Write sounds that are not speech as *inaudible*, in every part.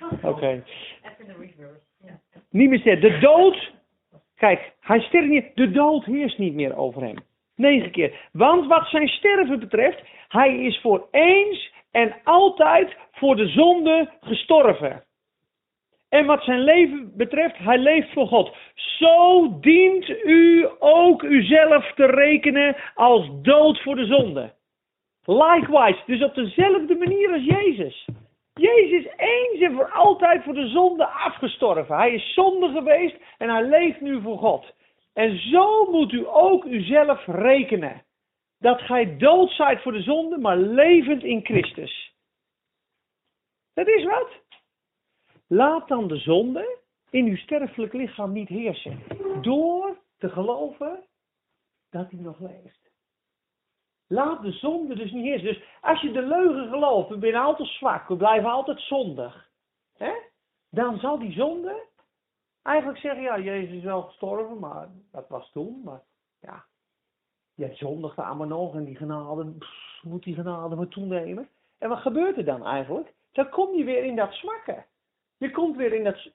*laughs* Oké. Even de reverse. Ja. Niet meer. De dood. Kijk, hij sterft niet. De dood heerst niet meer over hem. Negen keer. Want wat zijn sterven betreft, hij is voor eens en altijd voor de zonde gestorven. En wat zijn leven betreft, hij leeft voor God. Zo dient u ook uzelf te rekenen als dood voor de zonde. Likewise, dus op dezelfde manier als Jezus. Jezus eens en voor altijd voor de zonde afgestorven. Hij is zonde geweest en hij leeft nu voor God. En zo moet u ook uzelf rekenen. Dat gij dood zijt voor de zonde, maar levend in Christus. Dat is wat. Laat dan de zonde in uw sterfelijk lichaam niet heersen. Door te geloven dat hij nog leeft. Laat de zonde dus niet heersen. Dus als je de leugen gelooft, we zijn altijd zwak, we blijven altijd zondig. Hè? Dan zal die zonde eigenlijk zeggen, ja, Jezus is wel gestorven, maar dat was toen. Maar ja, je zondigde allemaal nog en die genade, moet die genade maar toenemen. En wat gebeurt er dan eigenlijk? Dan kom je weer in dat zwakke. Je komt weer in dat,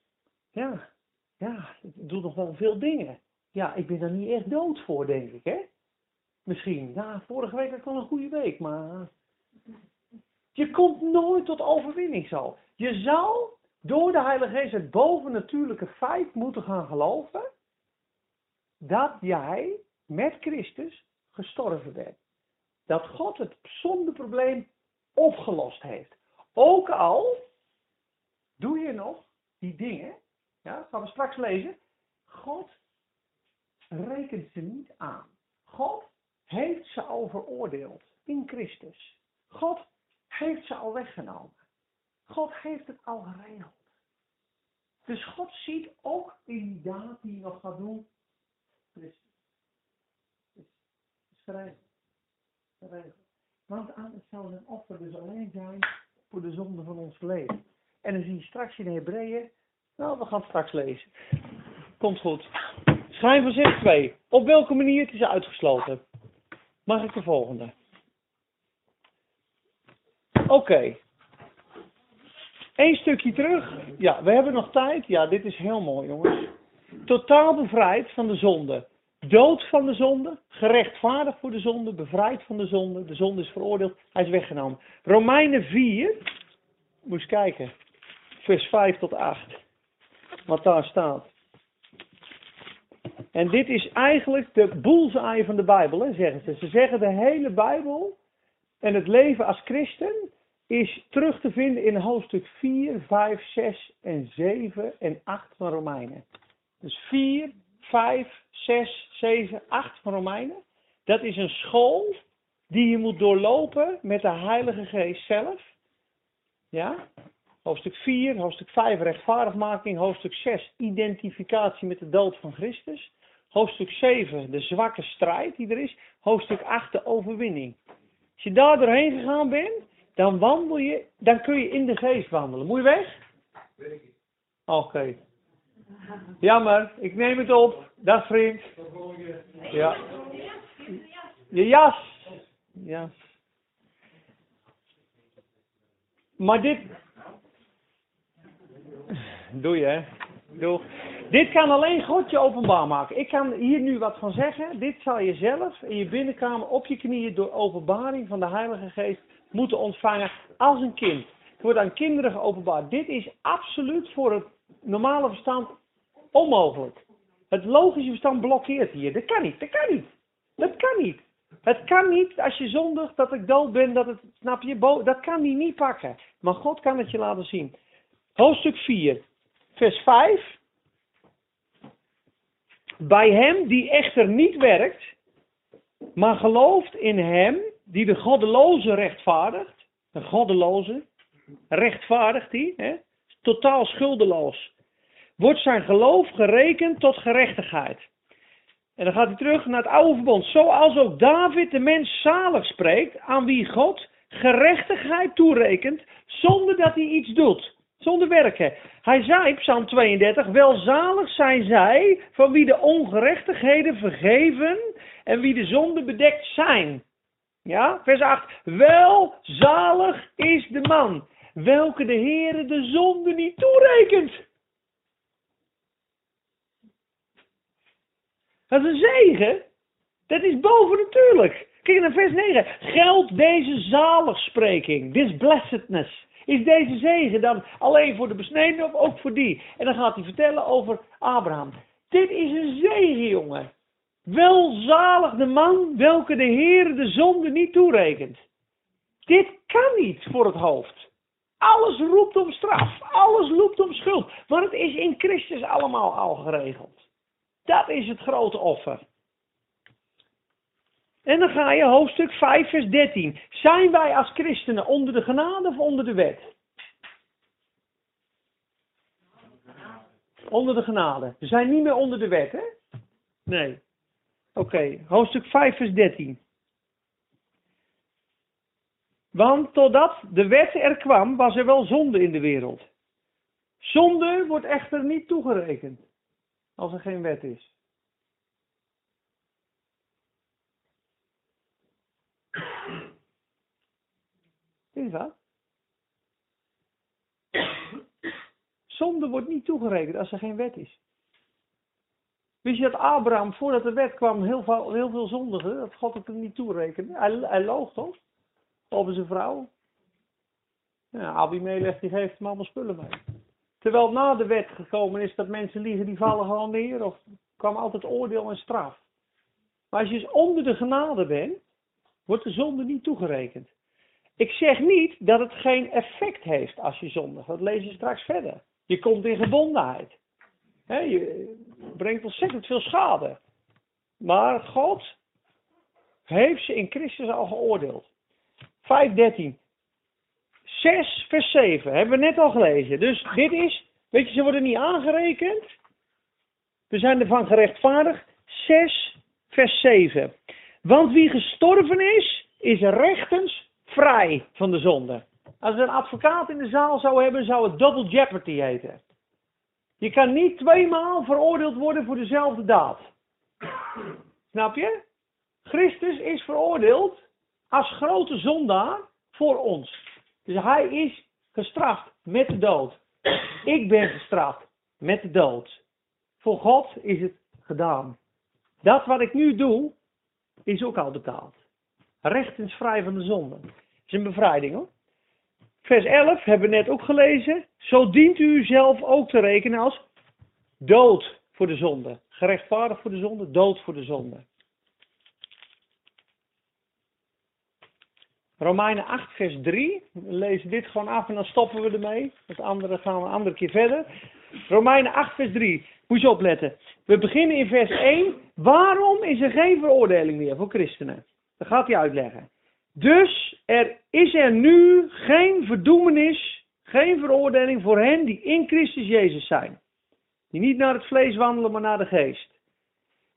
ja, ja, ik doe nog wel veel dingen. Ja, ik ben er niet echt dood voor, denk ik, hè? Misschien. Ja, vorige week had ik wel een goede week, maar. Je komt nooit tot overwinning zo. Je zou door de Heilige Geest het bovennatuurlijke feit moeten gaan geloven. dat jij met Christus gestorven bent. Dat God het zondeprobleem opgelost heeft. Ook al doe je nog die dingen. Ja, gaan we straks lezen. God rekent ze niet aan. God heeft ze al veroordeeld in Christus. God heeft ze al weggenomen. God heeft het al geregeld. Dus God ziet ook in die daad die je nog gaat doen, Christus. Het is geregeld. Want anders zou een offer dus alleen zijn voor de zonde van ons leven. En dan zie je straks in Hebreeën, nou we gaan straks lezen. Komt goed. Schijn van zin 2. Op welke manier het is uitgesloten? Mag ik de volgende? Oké. Eén stukje terug. Ja, we hebben nog tijd. Ja, dit is heel mooi, jongens. Totaal bevrijd van de zonde. Dood van de zonde. Gerechtvaardigd voor de zonde. Bevrijd van de zonde. De zonde is veroordeeld. Hij is weggenomen. Romeinen 4. Moet eens kijken. Vers 5 tot 8. Wat daar staat. En dit is eigenlijk de bullseye van de Bijbel, hè, zeggen ze. Ze zeggen de hele Bijbel en het leven als christen is terug te vinden in hoofdstuk 4, 5, 6 en 7 en 8 van Romeinen. Dus 4, 5, 6, 7, 8 van Romeinen. Dat is een school die je moet doorlopen met de Heilige Geest zelf. Ja? Hoofdstuk 4, hoofdstuk 5 rechtvaardigmaking, hoofdstuk 6 identificatie met de dood van Christus. Hoofdstuk 7 de zwakke strijd die er is. Hoofdstuk 8 de overwinning. Als je daar doorheen gegaan bent, dan wandel je, dan kun je in de geest wandelen. Moet je weg? Oké. Jammer, ik neem het op. Dag vriend. Ja. Je jas. Ja. Maar dit. Doe je, hè? Dit kan alleen God je openbaar maken. Ik kan hier nu wat van zeggen. Dit zal je zelf in je binnenkamer op je knieën door openbaring van de Heilige Geest moeten ontvangen als een kind. Het wordt aan kinderen geopenbaard. Dit is absoluut voor het normale verstand onmogelijk. Het logische verstand blokkeert hier. Dat kan niet, dat kan niet. Dat kan niet. Het kan niet als je zondigt dat ik dood ben, dat het, snap je, dat kan hij niet pakken. Maar God kan het je laten zien. Hoofdstuk 4, vers 5. Bij hem die echter niet werkt, maar gelooft in hem die de goddeloze rechtvaardigt. De goddeloze rechtvaardigt hij, hè? totaal schuldeloos. Wordt zijn geloof gerekend tot gerechtigheid. En dan gaat hij terug naar het oude verbond. Zoals ook David de mens zalig spreekt, aan wie God gerechtigheid toerekent, zonder dat hij iets doet. Zonder werken. Hij zei, Psalm 32, welzalig zijn zij van wie de ongerechtigheden vergeven en wie de zonde bedekt zijn. Ja, vers 8. Welzalig is de man welke de Heere de zonde niet toerekent. Dat is een zegen. Dat is bovennatuurlijk. Kijk naar vers 9. Geldt deze zaligspreking, this blessedness, is deze zegen dan alleen voor de besneden of ook voor die? En dan gaat hij vertellen over Abraham. Dit is een zegen, jongen. Welzalig de man welke de Heer de zonde niet toerekent. Dit kan niet voor het hoofd. Alles roept om straf. Alles roept om schuld. Maar het is in Christus allemaal al geregeld. Dat is het grote offer. En dan ga je hoofdstuk 5, vers 13. Zijn wij als christenen onder de genade of onder de wet? Onder de genade. We zijn niet meer onder de wet, hè? Nee. Oké, hoofdstuk 5, vers 13. Want totdat de wet er kwam, was er wel zonde in de wereld. Zonde wordt echter niet toegerekend als er geen wet is. Is dat? Zonde wordt niet toegerekend als er geen wet is. Wist je dat Abraham, voordat de wet kwam, heel veel, heel veel? Dat God het hem niet toerekende. Hij, hij loog toch? Over zijn vrouw. Ja, Abimelech die geeft hem allemaal spullen mee. Terwijl na de wet gekomen is dat mensen liegen, die vallen gewoon neer. Of kwam altijd oordeel en straf. Maar als je dus onder de genade bent, wordt de zonde niet toegerekend. Ik zeg niet dat het geen effect heeft als je zondigt. Dat lees je straks verder. Je komt in gebondenheid. je brengt ontzettend veel schade. Maar God heeft ze in Christus al geoordeeld. 5.13. 6 vers 7 hebben we net al gelezen. Dus dit is, weet je, ze worden niet aangerekend. We zijn ervan gerechtvaardigd. 6 vers 7. Want wie gestorven is, is rechtens vrij van de zonde. Als we een advocaat in de zaal zou hebben, zou het double jeopardy heten. Je kan niet tweemaal veroordeeld worden voor dezelfde daad. Snap je? Christus is veroordeeld als grote zondaar voor ons. Dus hij is gestraft met de dood. Ik ben gestraft met de dood. Voor God is het gedaan. Dat wat ik nu doe, is ook al betaald. Rechtensvrij van de zonde. Dat is een bevrijding hoor. Vers 11 hebben we net ook gelezen. Zo dient u zelf ook te rekenen als dood voor de zonde. Gerechtvaardigd voor de zonde, dood voor de zonde. Romeinen 8, vers 3. We lezen dit gewoon af en dan stoppen we ermee. Het andere gaan we een andere keer verder. Romeinen 8, vers 3. Moet je opletten. We beginnen in vers 1. Waarom is er geen veroordeling meer voor christenen? Dat gaat hij uitleggen. Dus er is er nu geen verdoemenis, geen veroordeling voor hen die in Christus Jezus zijn. Die niet naar het vlees wandelen, maar naar de geest.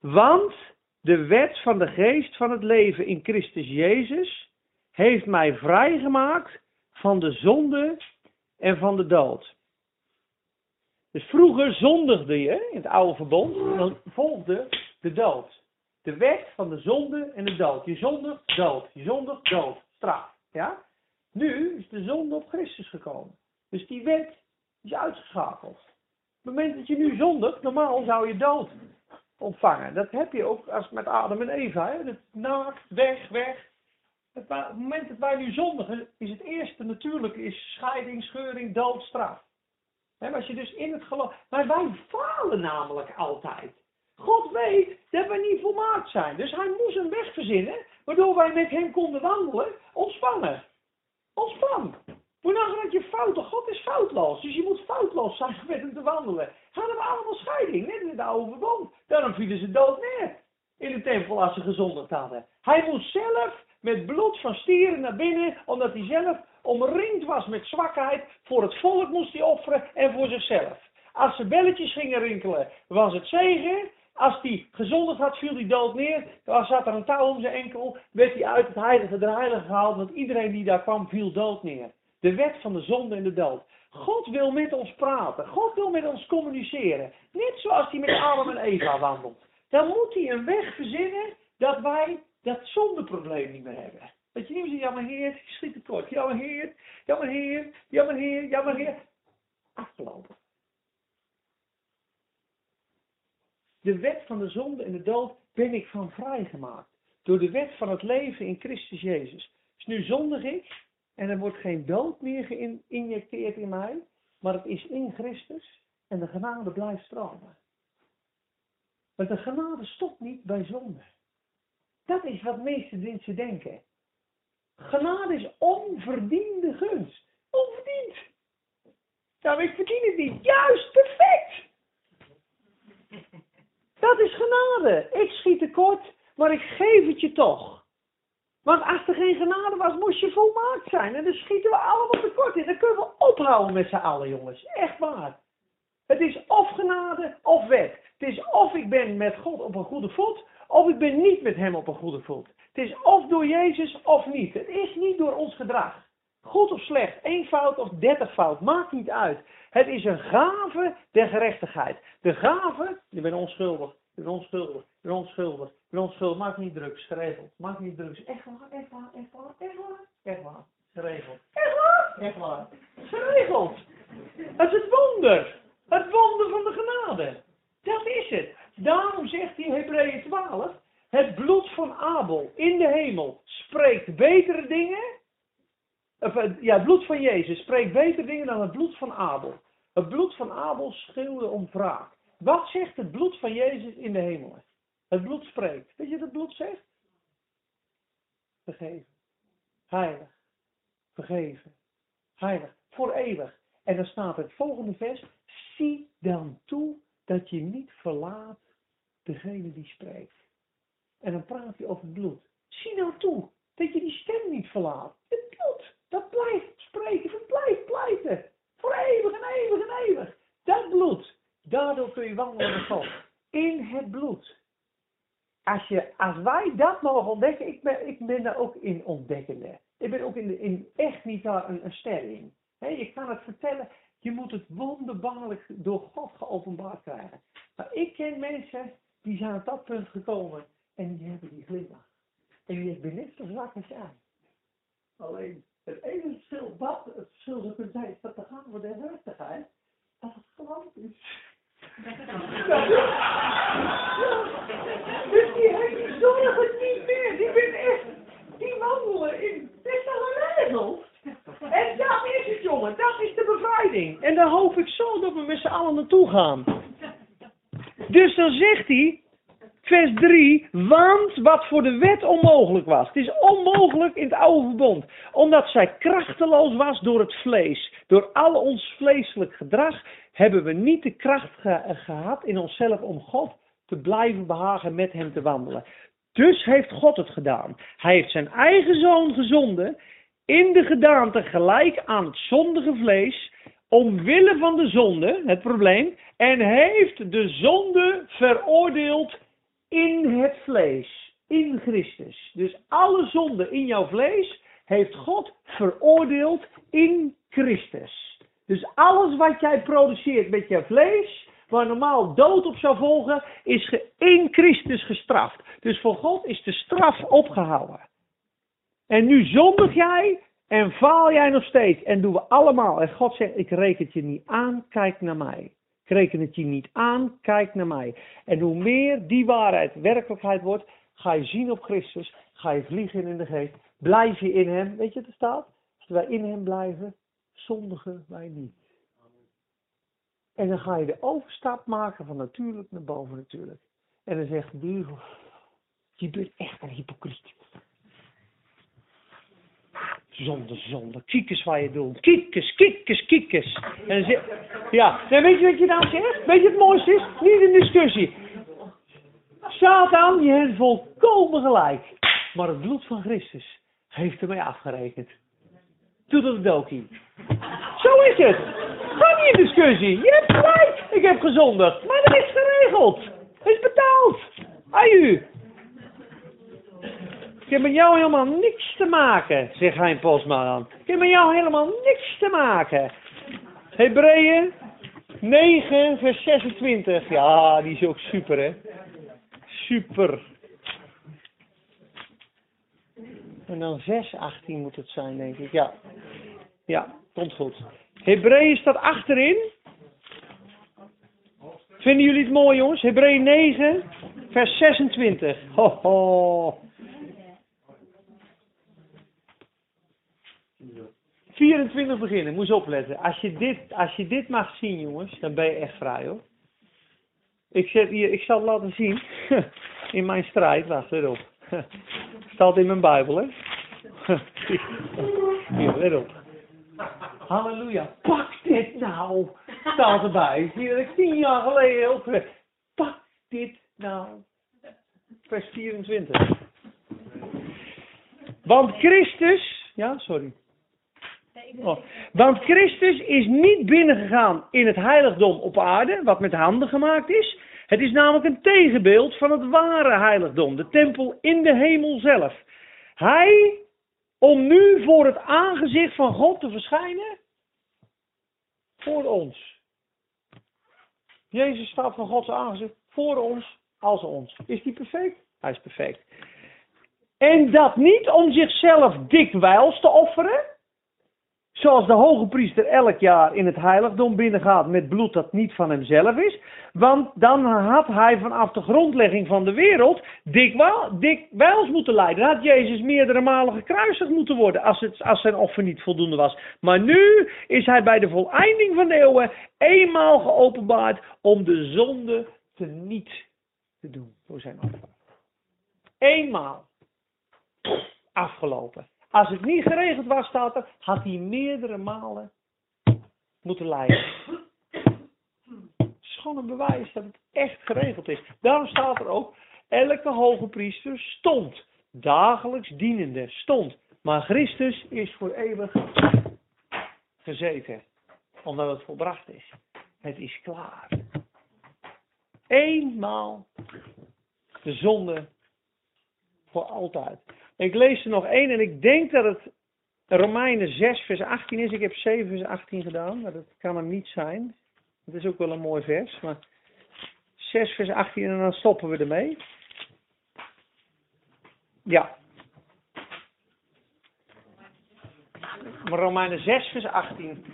Want de wet van de geest van het leven in Christus Jezus heeft mij vrijgemaakt van de zonde en van de dood. Dus vroeger zondigde je in het oude verbond, en dan volgde de dood. De wet van de zonde en de dood. Je zondigt, dood. Je zondigt, dood. Straf. Ja? Nu is de zonde op Christus gekomen. Dus die wet is uitgeschakeld. Op het moment dat je nu zondigt, normaal zou je dood ontvangen. Dat heb je ook als met Adam en Eva. Hè? Dat naakt, weg, weg. Op het moment dat wij nu zondigen, is het eerste natuurlijk is scheiding, scheuring, dood, straf. Als je dus in het geloof. Maar wij falen namelijk altijd. God weet dat we niet volmaakt zijn. Dus hij moest een weg verzinnen, waardoor wij met hem konden wandelen, ontspannen. Ontspan. Nagaan dat je fouten, God is foutloos. Dus je moet foutloos zijn met hem te wandelen. Hadden we allemaal scheiding, net in het oude verbond. Daarom vielen ze dood neer. In de tempel als ze gezondigd hadden. Hij moest zelf met bloed van stieren naar binnen, omdat hij zelf omringd was met zwakheid. Voor het volk moest hij offeren en voor zichzelf. Als ze belletjes gingen rinkelen, was het zegen. Als hij gezondigd had, viel hij dood neer. Dan zat er een touw om zijn enkel, werd hij uit het heilige der heilige gehaald, want iedereen die daar kwam, viel dood neer. De wet van de zonde en de dood. God wil met ons praten. God wil met ons communiceren. Net zoals hij met Adam en Eva wandelt. Dan moet hij een weg verzinnen dat wij dat zondeprobleem niet meer hebben. Dat je niet meer zegt, ja maar heer, schiet. Ja maar heer, ja maar heer, ja maar heer, ja maar heer. Afgelopen. De wet van de zonde en de dood ben ik van vrijgemaakt. Door de wet van het leven in Christus Jezus. Dus nu zondig ik en er wordt geen dood meer geïnjecteerd in mij, maar het is in Christus en de genade blijft stromen. Want de genade stopt niet bij zonde. Dat is wat meeste mensen denken. Genade is onverdiende gunst. Onverdiend. Nou, ik verdien het niet. Juist, perfect. Dat is genade. Ik schiet tekort, maar ik geef het je toch. Want als er geen genade was, moest je volmaakt zijn. En dan schieten we allemaal tekort in. Dan kunnen we ophouden met z'n allen, jongens. Echt waar. Het is of genade of wet. Het is of ik ben met God op een goede voet, of ik ben niet met hem op een goede voet. Het is of door Jezus of niet. Het is niet door ons gedrag. Goed of slecht, één fout of dertig fout, maakt niet uit. Het is een gave der gerechtigheid. De gave, je bent onschuldig, je bent onschuldig, je bent onschuldig, je bent onschuldig, maak niet drugs, geregeld. Maak niet drugs, echt waar, echt waar, echt waar, echt waar, echt waar, geregeld. Echt waar, echt waar, geregeld. Het is het wonder, het wonder van de genade. Dat is het. Daarom zegt hij Hebreeën 12, het bloed van Abel in de hemel spreekt betere dingen. Of, eh, ja, het bloed van Jezus spreekt betere dingen dan het bloed van Abel. Het bloed van Abel schreeuwde om wraak. Wat zegt het bloed van Jezus in de hemel? Het bloed spreekt. Weet je wat het bloed zegt? Vergeven. Heilig. Vergeven. Heilig. Voor eeuwig. En dan staat het volgende vers. Zie dan toe dat je niet verlaat degene die spreekt. En dan praat hij over bloed. Zie nou toe dat je die stem niet verlaat. Het bloed, dat blijft spreken, dat blijft pleiten. Voor eeuwig en eeuwig en eeuwig. Dat bloed, daardoor kun je wandelen God. In het bloed. Als, je, als wij dat mogen ontdekken, ik ben, ik ben daar ook in ontdekkende. Ik ben ook in, in echt niet daar een, een ster in. je kan het vertellen, je moet het wonderbaarlijk door God geopenbaard krijgen. Maar ik ken mensen die zijn op dat punt gekomen en die hebben die glimlach. En die heeft net zo zwak als jij. Alleen het enige verschil wat het verschil zou kunnen zijn, is dat te gaan voor de herfstigheid, dat het glad is. *laughs* Dus die heeft die zorgen niet meer. Die ben echt, die wandelen in, dit is toch een regel? En dat is het jongen, dat is de bevrijding. En daar hoop ik zo dat we met z'n allen naartoe gaan. Dus dan zegt hij, vers 3, want wat voor de wet onmogelijk was. Het is onmogelijk in het oude verbond. Omdat zij krachteloos was door het vlees. Door al ons vleeselijk gedrag hebben we niet de kracht gehad in onszelf om God te blijven behagen met hem te wandelen. Dus heeft God het gedaan. Hij heeft zijn eigen zoon gezonden in de gedaante gelijk aan het zondige vlees, omwille van de zonde, het probleem, en heeft de zonde veroordeeld in het vlees, in Christus. Dus alle zonde in jouw vlees heeft God veroordeeld in Christus. Dus alles wat jij produceert met jouw vlees, waar normaal dood op zou volgen, is in Christus gestraft. Dus voor God is de straf opgehouden. En nu zondig jij en faal jij nog steeds. En doen we allemaal. En God zegt, ik reken het je niet aan, kijk naar mij. Ik reken het je niet aan, kijk naar mij. En hoe meer die waarheid werkelijkheid wordt, ga je zien op Christus, ga je vliegen in de geest, blijf je in hem. Weet je wat er staat? Als wij in hem blijven, zondigen wij niet. En dan ga je de overstap maken van natuurlijk naar boven natuurlijk. En dan zegt de je bent echt een hypocriet. Zonde, zonde. Kiekes waar je doet. Kiekes, kiekes, kiekes. En zeg, ja, weet je wat je dan zegt? Weet je het mooiste is? Niet een discussie. Satan, je hebt volkomen gelijk. Maar het bloed van Christus heeft ermee afgerekend. Doe dat dokie. Zo is het. Ga niet in discussie. Je hebt gelijk. Ik heb gezondigd. Maar dat is geregeld. Het is betaald. Aju. Ik heb met jou helemaal niks te maken, zegt Hein Postma Ik heb met jou helemaal niks te maken. Hebreeën 9, vers 26. Ja, die is ook super, hè? Super. En dan 6, 18 moet het zijn, denk ik. Ja, ja komt goed. Hebreeën staat achterin. Vinden jullie het mooi, jongens? Hebreeën 9, vers 26. Ho, ho. 24 beginnen, moest opletten. Als je, dit, als je dit mag zien, jongens, dan ben je echt vrij hoor. Ik, zet hier, ik zal het laten zien. *laughs* In mijn strijd, wacht erop. *laughs* Staat in mijn Bijbel, hè? *laughs* Hier, let op. Halleluja. Pak dit nou. Staat erbij. Zie dat ik tien jaar geleden veel. Pak dit nou. Vers 24. Want Christus. Ja, sorry. Oh. Want Christus is niet binnengegaan in het heiligdom op aarde, wat met handen gemaakt is. Het is namelijk een tegenbeeld van het ware heiligdom, de tempel in de hemel zelf. Hij, om nu voor het aangezicht van God te verschijnen, voor ons. Jezus staat van Gods aangezicht voor ons, als ons. Is die perfect? Hij is perfect. En dat niet om zichzelf dikwijls te offeren, Zoals de hoge priester elk jaar in het heiligdom binnengaat met bloed dat niet van hemzelf is. Want dan had hij vanaf de grondlegging van de wereld dikwijls moeten lijden. Dan had Jezus meerdere malen gekruisigd moeten worden als, het, als zijn offer niet voldoende was. Maar nu is hij bij de voleinding van de eeuwen eenmaal geopenbaard om de zonde te niet te doen door zijn offer. Eenmaal. Afgelopen. Als het niet geregeld was, staat er, had hij meerdere malen moeten lijden. Het is gewoon een bewijs dat het echt geregeld is. Daarom staat er ook, elke hoge priester stond. Dagelijks dienende stond. Maar Christus is voor eeuwig gezeten. Omdat het volbracht is. Het is klaar. Eenmaal de zonde voor altijd. Ik lees er nog één en ik denk dat het Romeinen 6 vers 18 is. Ik heb 7 vers 18 gedaan, maar dat kan hem niet zijn. Het is ook wel een mooi vers, maar 6 vers 18 en dan stoppen we ermee. Ja. Romeinen 6 vers 18,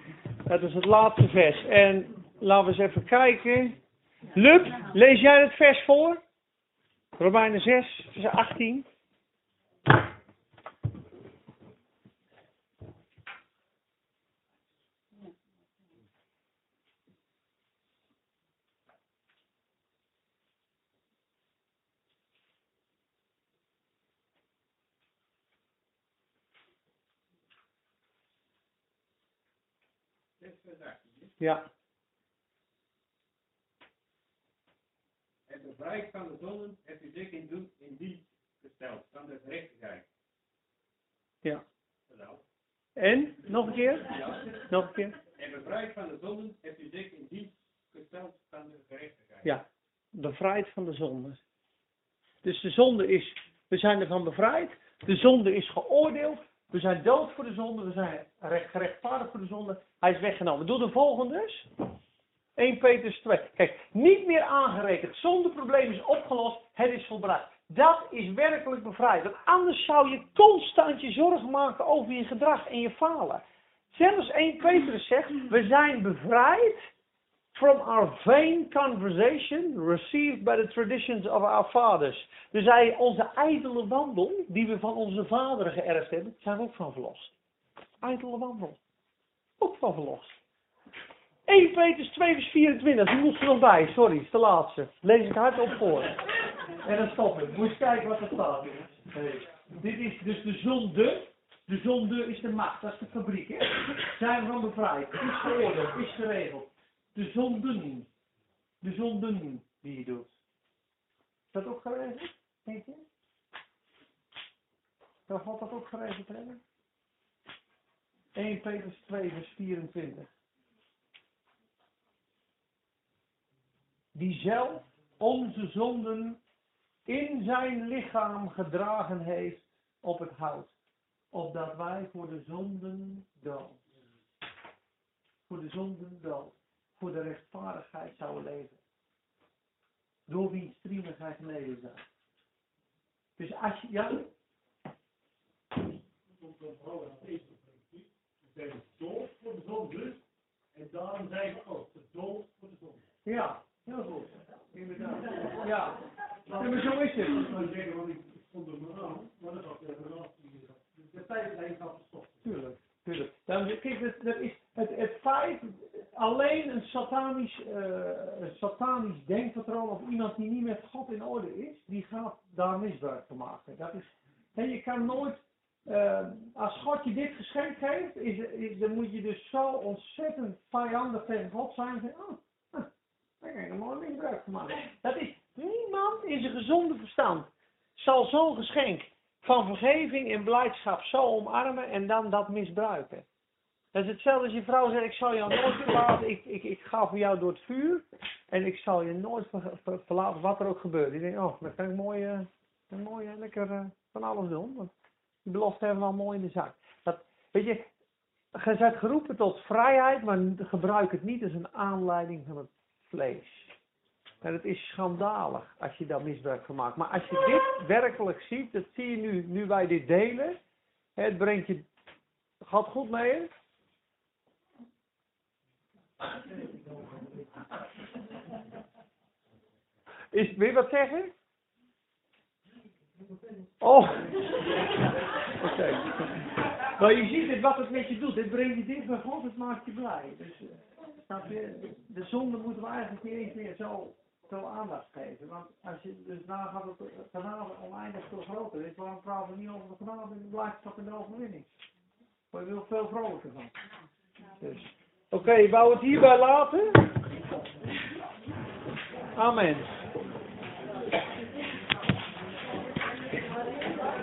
dat is het laatste vers. En laten we eens even kijken. Lup, lees jij het vers voor? Romeinen 6 vers 18. Ja. Het bevrijd van de zonden hebt u zich in, doen, in die gesteld, van de gerechtigheid. Ja. En? Nog een keer? Ja. Nog een keer? En bevrijd van de zonden hebt u zich in die gesteld van de gerechtigheid. Ja. Bevrijd van de zonde. Dus de zonde is, we zijn ervan bevrijd. De zonde is geoordeeld. We zijn dood voor de zonde, we zijn gerechtvaardigd voor de zonde. Hij is weggenomen. Doe de volgende dus. 1 Petrus 2. Kijk, niet meer aangerekend. Zondeprobleem is opgelost. Het is volbracht. Dat is werkelijk bevrijd. Want anders zou je constant je zorgen maken over je gedrag en je falen. Zelfs 1 Petrus zegt, we zijn bevrijd from our vain conversation received by the traditions of our fathers. Dus hij, onze ijdele wandel, die we van onze vaderen geërfd hebben, zijn we ook van verlost. Ijdele wandel. Ook van verlost. 1 Petrus 2 vers 24, die moet er nog bij, sorry, is de laatste. Lees het hardop voor. En dan stop ik. Moet kijken wat er staat. Dit is dus de zonde. De zonde is de macht, dat is de fabriek. Hè? Zijn we van bevrijd. Is geoordeeld, is geregeld. De zonden. De zonden die je doet. Is dat ook? Denk je? Zou God dat geregeld hebben? 1 Petrus 2 vers 24. Die zelf onze zonden in zijn lichaam gedragen heeft op het hout. Opdat wij voor de zonden dood. Voor de zonden dood voor de rechtvaardigheid zouden leven. Door wie striemen zij geneden zijn. Dus als je, ja, zijn dood voor de zonde. En daarom zijn we ook gedood voor de zonde. Ja, heel goed. Inderdaad. Ja. ja, maar zo is het. Ik zou zeggen, want ik stond er maar dat was de relatie. De tijdlijn gaat gestopt. Tuurlijk, tuurlijk. Dan, kijk, dat, dat is het, het feit, alleen een satanisch, een satanisch denkpatroon of iemand die niet met God in orde is, die gaat daar misbruik van maken. Dat is, hè, je kan nooit, eh, als God je dit geschenk geeft, is, is, dan moet je dus zo ontzettend vijandig tegen God zijn. en Oh, daar kan ik er mooi misbruik maken. Dat is, niemand in zijn gezonde verstand zal zo'n geschenk van vergeving en blijdschap zo omarmen en dan dat misbruiken. Dat is hetzelfde als je vrouw zegt, ik zal jou nooit verlaten, ik, ik, ik ga voor jou door het vuur en ik zal je nooit ver- ver- verlaten, wat er ook gebeurt. Ik denk, oh, dan kan ik mooi, eh, kan ik mooi eh, lekker eh, van alles doen, want die belofte hebben mooi in de zak. Dat, weet je, je bent geroepen tot vrijheid, maar gebruik het niet als een aanleiding van het vlees. En het is schandalig als je daar misbruik van maakt. Maar als je dit werkelijk ziet, dat zie je nu, nu wij dit delen. Het brengt je. Gaat goed mee? Is, wil je wat zeggen? Oh. Oké. Maar je ziet het, wat het met je doet. Het brengt je dicht bij God, het maakt je blij. Dus, eh, je? De- De zonde moeten we eigenlijk niet eens meer zo, zo aandacht geven. Want als je dus nagaat dat de genade oneindig veel groter is, waarom praten we niet over de genade en de blijdschap en de overwinning? Maar je wil veel vrolijker van. Dus. Oké, okay, wou het hierbij laten? Amen.